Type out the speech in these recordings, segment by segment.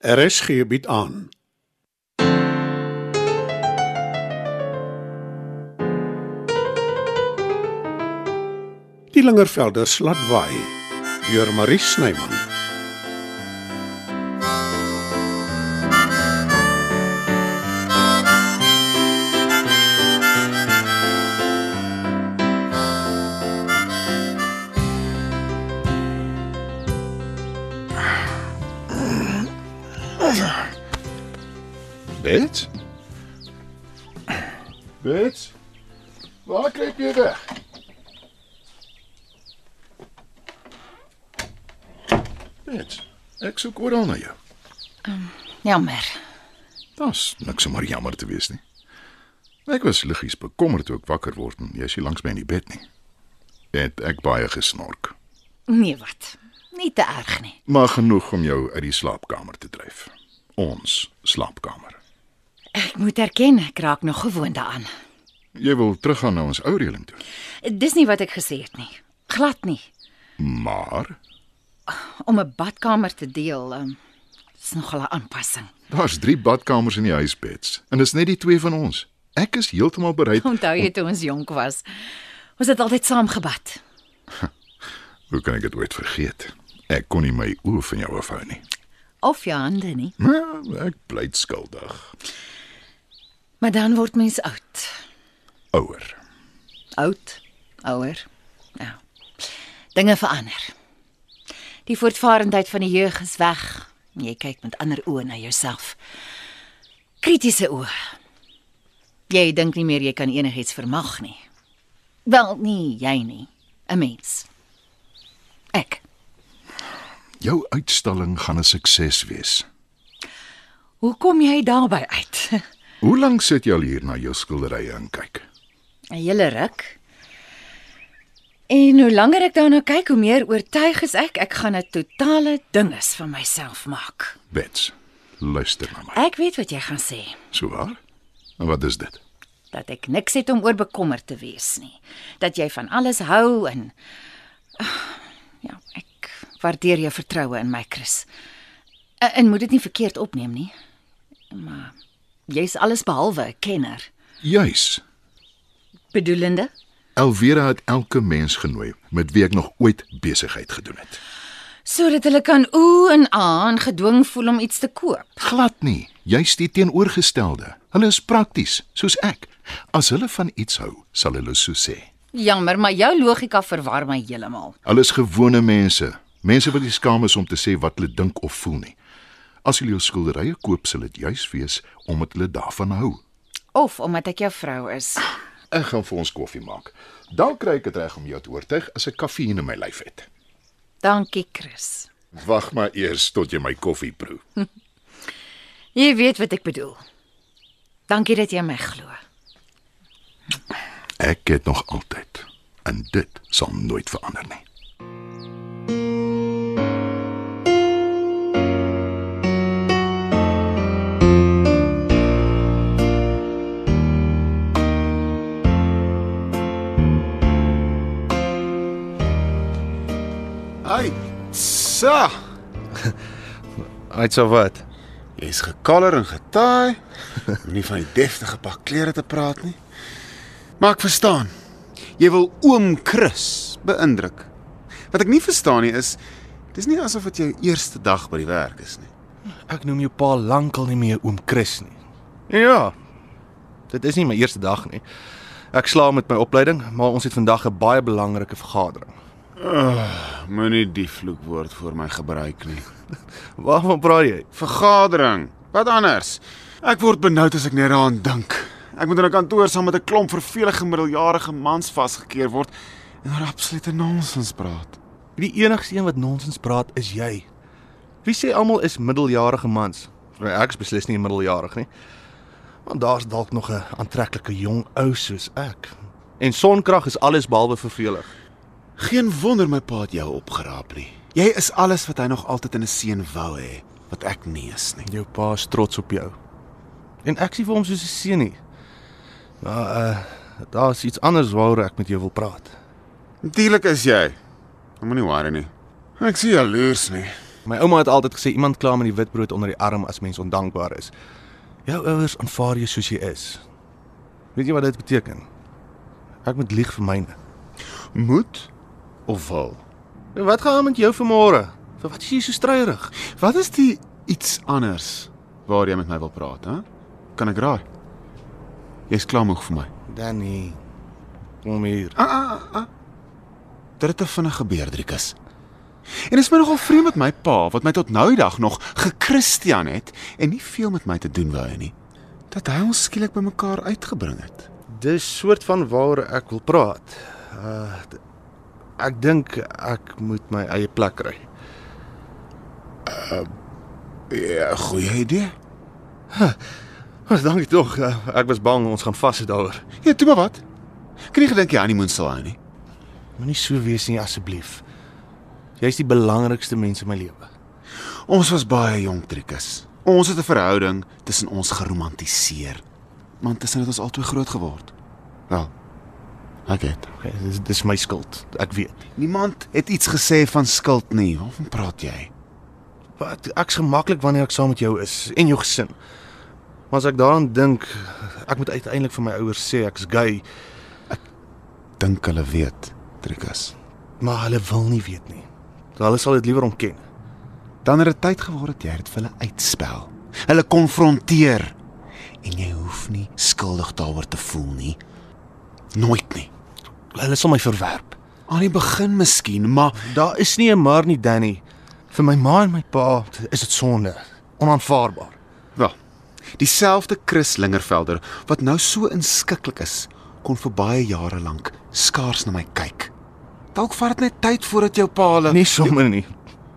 RSG bied aan. Die Lingervelder slatwaai deur Marie Snyman. Bets? Bets? Waar kruip jy weg? Bets, ek soek oral na jou. Jammer. Daar's niks om maar jammer te wees nie. Ek was liggies bekommerd toe ek wakker word en jy's nie langs my in die bed nie. Het ek baie gesnork. Nee wat. Nie te erg nie. Maar genoeg om jou uit die slaapkamer te dryf. Ons slaapkamer. Moet erken, ek raak nog gewoond daaraan. Jy wil teruggaan na ons ou reëling toe. Dis nie wat ek gesê het nie. Glad nie. Maar Om 'n badkamer te deel, um, is nogal 'n aanpassing. daar's 3 badkamers in die huis, Bets, en dis net die twee van ons. Ek is heeltemal bereid. Onthou jy toe ons jonk was? Ons het altyd saam gebad. Hoe kan ek dit ooit vergeet? Ek kon nie my oë van jou afhou nie. Of jou hande nie. Maar ek bly skuldig. Maar dan word mens oud. Ouer. Oud, ouer. Ja. Dinge verander. Die voortvarendheid van die jeug is weg. Jy kyk met ander oë na jouself. Kritiese oë. Jy dink nie meer jy kan enigiets vermag nie. Wel, nie jy nie, 'n mens. Ek. Jou uitstalling gaan 'n sukses wees. Hoe kom jy daarby uit? Hoe lank sit jy al hier na jou skilderye en kyk? 'n Hele ruk. En hoe langer ek daarna kyk, hoe meer oortuig is ek ek gaan 'n totale dinges van myself maak. Bets, luister na my. Ek weet wat jy gaan sê. So waar? En wat is dit? dat ek niks het om oor bekommerd te wees nie. Dat jy van alles hou en Ah, ja, ek waardeer jou vertroue in my, Chris. En, en moet dit nie verkeerd opneem nie. Maar jy's alles behalwe 'n kenner. Juis. Bedoelende? Elvira het elke mens genooi met wie ek nog ooit besigheid gedoen het. Sodat hulle kan ooh en aan gedwing voel om iets te koop. Glad nie. Jy's die teenoorgestelde. Hulle is prakties, soos ek. As hulle van iets hou, sal hulle so sê. Jammer, maar jou logika verwar my heeltemal. Hulle is gewone mense. Mense wat nie skaam is om te sê wat hulle dink of voel nie. As hulle jou skilderye koop, sal dit juis wees omdat hulle daarvan hou. Of omdat ek jou vrou is. Ek gaan vir ons koffie maak. Dan kry ek dit reg om jou te oortuig as ek kafeïn in my lyf het. Dankie, Chris. Wag maar eers tot jy my koffie proe. Jy weet wat ek bedoel. Dankie dat jy my glo. Ek het nog altyd en dit sal nooit verander nie. Ai, sa. Uit so wat? Jy's gekaller en getaai. Moenie van die deftige pak klere te praat nie. Maar ek verstaan. Jy wil oom Chris beïndruk. Wat ek nie verstaan nie is dis nie asof dit jou eerste dag by die werk is nie. Ek noem jou pa lankal nie meer oom Chris nie. Ja. Dit is nie my eerste dag nie. Ek slaag met my opleiding, maar ons het vandag 'n baie belangrike vergadering. Moenie die vloekwoord vir my gebruik nie. Waarvan praat jy? Vergadering. Wat anders? Ek word benoud as ek net daaraan dink. Ek moet in 'n kantoor saam met 'n klomp vervelige middeljarige mans vasgekeer word en oor absolute nonsens praat. Die enigste een wat nonsens praat is jy. Wie sê almal is middeljarige mans? Nou, Ek is beslis nie middeljarig nie. Want daar's dalk nog 'n aantreklike jong ou soos ek. En sonkrag is alles behalwe vervelig. Geen wonder my pa het jou opgeraap nie. Jy is alles wat hy nog altyd in 'n seun wou hê, wat ek nie is nie. Jou pa is trots op jou. En ek sien vir hom soos 'n seun nie. Maar uh daar's iets anders waaroor ek met jou wil praat. Natuurlik is jy. Moenie worry nie. Ek sien jaloers nie. My ouma het altyd gesê iemand kla met die witbrood onder die arm as mens ondankbaar is. Jou ouers aanvaar jou soos jy is. Weet jy wat dit beteken? Ek moet lieg vir myne. Moet of wil? En wat gaan aan met jou vanmôre? Vir wat is jy so struierig? Wat is die iets anders waar jy met my wil praat, hè? Kan ek raai? Jy's klaar moeg vir my. Danny. Kom hier. Ah ah ah, ah. Dit het te vinnig gebeur, Driekus. En dit is my nogal vreemd met my pa wat my tot nou die dag nog gekristian het en nie veel met my te doen wou nie. Dat hy ons skielik bymekaar uitgebring het. Dis soort van waaroor ek wil praat. Uh ek dink ek moet my eie plek kry. Ja, goeie idee. Ons dankie tog. Uh, ek was bang ons gaan vassit daaroor. Ja, toe maar wat. Kan nie gedink jy honeymoon sal hou nie. Moenie so wees nie asseblief. Jy's die belangrikste mens in my lewe. Ons was baie jonk, Driekus. Ons het 'n verhouding tussen ons geromantiseer. Maar tussen het ons albei groot geword. Wel. Ek het. Okay, dis dis my skuld. Ek weet. Niemand het iets gesê van skuld nie. Waarvan praat jy? Wat ek's gemaklik wanneer ek saam met jou is en jou gesin. Maar as ek daaraan dink, ek moet uiteindelik vir my ouers sê ek's gay, Dink hulle weet, Driekus. maar hulle wil nie weet nie. Hulle sal dit liewer ontken. Dan het dit tyd geword dat jy dit vir hulle uitspel. Hulle konfronteer. En jy hoef nie skuldig daaroor te voel nie. Nooit nie. Hulle sal my verwerp. Aan die begin miskien, maar Daar is nie 'n maar nie, Danny. Vir my ma en my pa is dit sonde. Onaanvaarbaar. wel, dieselfde Chris Lingervelder wat nou so inskikkelik is, kon vir baie jare lank skaars na my kyk. Dalk vat dit net tyd voordat jou pa hulle Nie sommer nie.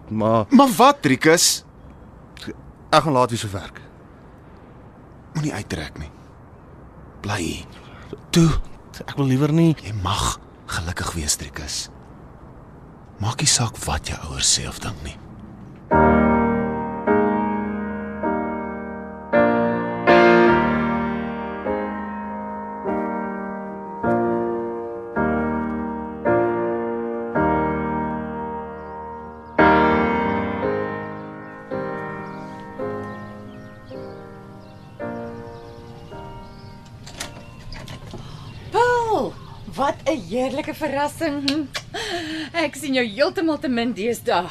Maar Maar wat, Driekus? ek gaan laat weer so werk. Moenie uittrek nie. Bly hier. Toe, Ek wil liewer nie. jy mag gelukkig wees, Driekus. Maak nie saak wat jou ouers sê of dink nie. 'n heerlike verrassing. Ek sien jou heeltemal te min deesdae.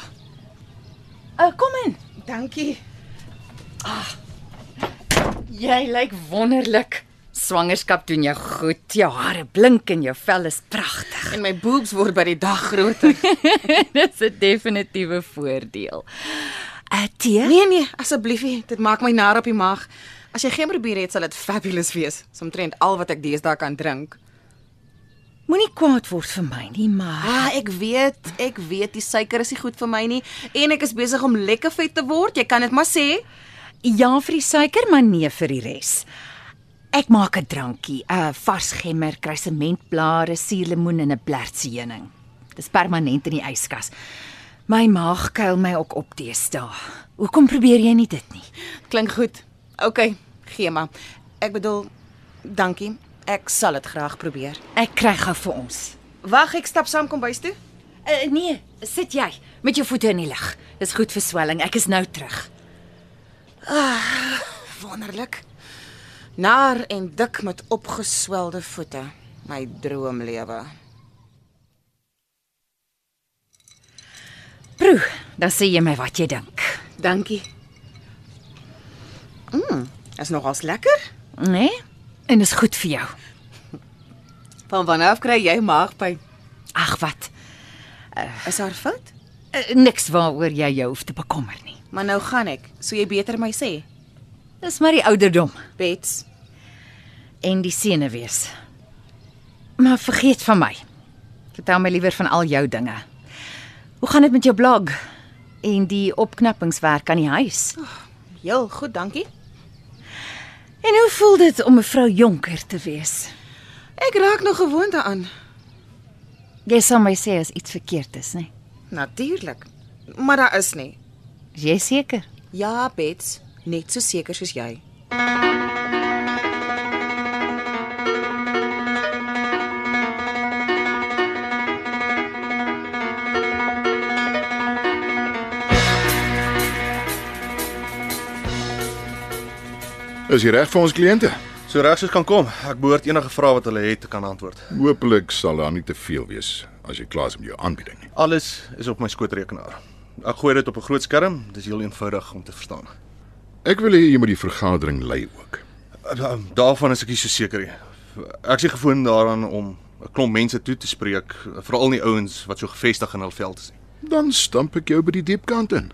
Uh, kom in. Dankie. Jy lyk wonderlik. Swangerskap doen jou goed. Jou hare blink en jou vel is pragtig. En my boobs word by die dag groter. Dis 'n definitiewe voordeel. Uh, tee? nee nee, asseblief, nie. dit maak my nar op die maag. As jy geen probeer het, sal dit fabulous wees. Somtrent al wat ek deesdae kan drink. Moenie kwaad word vir my nie, maar Ah, ek weet, ek weet die suiker is nie goed vir my nie en ek is besig om lekker vet te word. Jy kan dit maar sê. ja vir die suiker, maar nee vir die res. Ek maak 'n drankie, 'n vars gemmer, kruisementblare, suurlemoen en 'n blertsheuning. Dis permanent in die yskas. My maag kuil my ook op deesdae. Hoekom probeer jy nie dit nie? Klink goed. OK, gee maar. Ek bedoel, dankie. Ek sal dit graag probeer. Ek kry gou vir ons. Wag, ek stap saam kom bys toe. Uh, nee, sit jy met jou voete in die lug. Dis goed vir swelling. Ek is nou terug. Wonderlik. Naar en dik met opgeswelde voete. My droomlewe. Proe, dan sê jy my wat jy dink. Dankie. Mm, is nogals lekker. Nee? En dis goed vir jou. Van wanneer af kry jy maagpyn? Ag wat. Is haar fout? Uh, niks waaroor jy jou hoef te bekommer nie. Maar nou gaan ek, so jy beter my sê. Dis maar die ouderdom Bets, en die senuwees. Maar vergeet van my. Vertel my liewer van al jou dinge. Hoe gaan dit met jou blog en die opknappingswerk aan die huis? heel goed, dankie. En hoe voel dit om 'n vrou jonker te wees? Ek raak nog gewoond daaraan. Jy sal my sê as iets verkeerd is, né? Natuurlik. Maar daar is nie. Is jy seker? Ja, Bets, net so seker soos jy. Is jy reg vir ons kliënte? So reg soos kan kom. Ek behoort enige vrae wat hulle het te kan antwoord. Hoopelik sal daar nie te veel wees as jy klaar is met jou aanbieding nie. Alles is op my skootrekenaar. Ek gooi dit op 'n groot skerm. Dis heel eenvoudig om te verstaan. Ek wil hê jy moet die vergadering lei ook. Da- Daarvan is ek nie so seker nie. Ek is nie gewoond daaraan om 'n klomp mense toe te spreek, veral nie ouens wat so gevestig in hul veld is nie. Dan stamp ek jou by die diep kant in.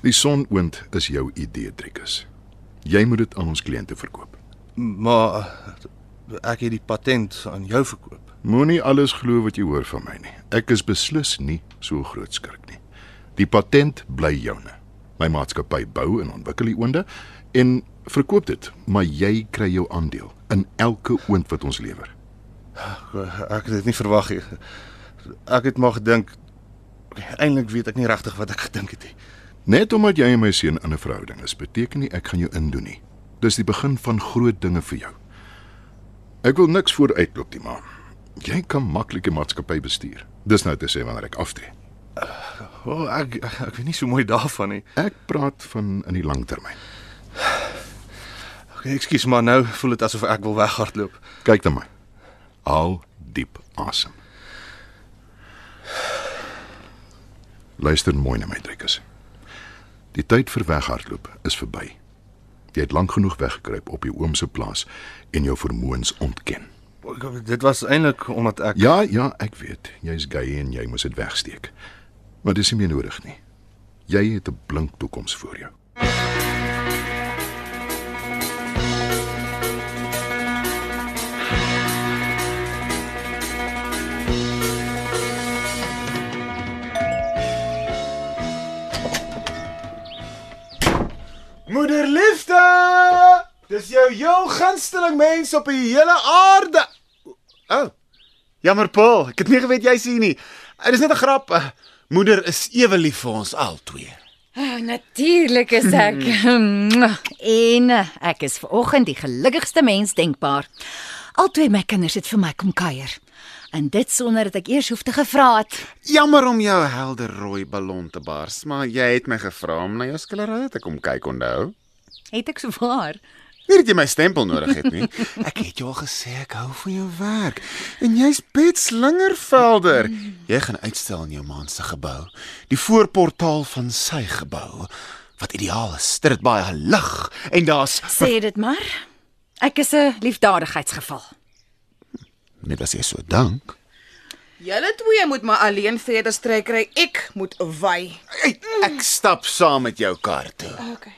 Die sonoond is jou idee, Driekus. Jy moet dit aan ons kliënte verkoop. Maar ek het die patent aan jou verkoop. Moenie alles glo wat jy hoor van my nie. Ek is beslis nie so groot skurk nie. Die patent bly joune. My maatskappy bou en ontwikkel die oonde en verkoop dit, maar jy kry jou aandeel in elke oond wat ons lewer. Ek het dit nie verwag nie. Ek het maar gedink eintlik weet ek nie regtig wat ek gedink het nie. Net omdat jy en my seun in 'n verhouding is, beteken nie ek gaan jou indoen nie. Dis die begin van groot dinge vir jou. Ek wil niks vooruitloop nie, maar jy kan maklik 'n maatskappy bestuur. Dis nou te sê wanneer ek aftree. O, oh, ek ek ek weet nie so mooi daarvan nie. Ek praat van in die langtermyn. Okay, ekskuus maar nou voel dit asof ek wil weghardloop. Kyk na my. Haal diep asem. Luister mooi na my, Driekus. Die tyd vir weghardloop is verby. Jy het lank genoeg weggekruip op jou oom se plaas en jou vermoëns ontken. Dit was eintlik omdat ek Ja, ja, ek weet. Jy's gay en jy moet dit wegsteek. Maar dis nie meer nodig nie. Jy het 'n blink toekoms voor jou. Moederliefde! Dis jou heel gunsteling mens op die hele aarde. O. Oh. Jammer Paul, ek het nie geweet jy's hier nie. Dit is net 'n grap. Eh, Moeder is ewe lief vir ons albei. Oh, natuurlik is ek. en eh, ek is vanoggend die gelukkigste mens denkbaar. Albei my kinders het vir my kom kuier. En dit sonder dat ek eers hoef te gevra het. Jammer om jou helder rooi ballon te bars, maar jy het my gevra om na jou skillery te kom kyk, onthou? Het ek so waar? Nie dat jy my stempel nodig het nie. Ek het jou al gesê ek hou van jou werk. En jy's Bet Slingervelder. Jy gaan uitstel in jou man se gebou, die voorportaal van sy gebou. Wat ideaal is. Dit het baie lig en daar's Sê dit maar. Ek is 'n liefdadigheidsgeval. net as jy so dank. Julle twee moet maar alleen verder stry kry. Ek moet wy. Hey, ek stap saam met jou kar toe. Okay.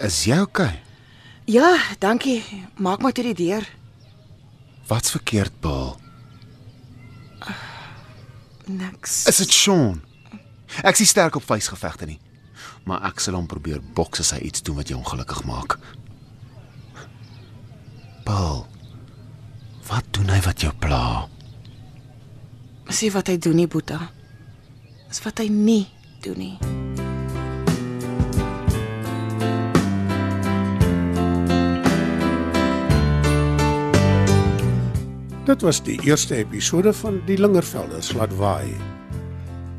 Is jy okay? Ja, dankie. Maak maar toe die deur. Wat's verkeerd, Paul? Niks. Is dit Sean? Ek sien sterk op vuisgevegte nie. Maar ek sal hom probeer boks as hy iets doen wat jou ongelukkig maak. Paul. Wat doen hy wat jou pla? Sê wat hy doen nie, Boeta. Dis wat hy nie doen nie. Dit was die eerste episode van Die Lingervelders laat waai.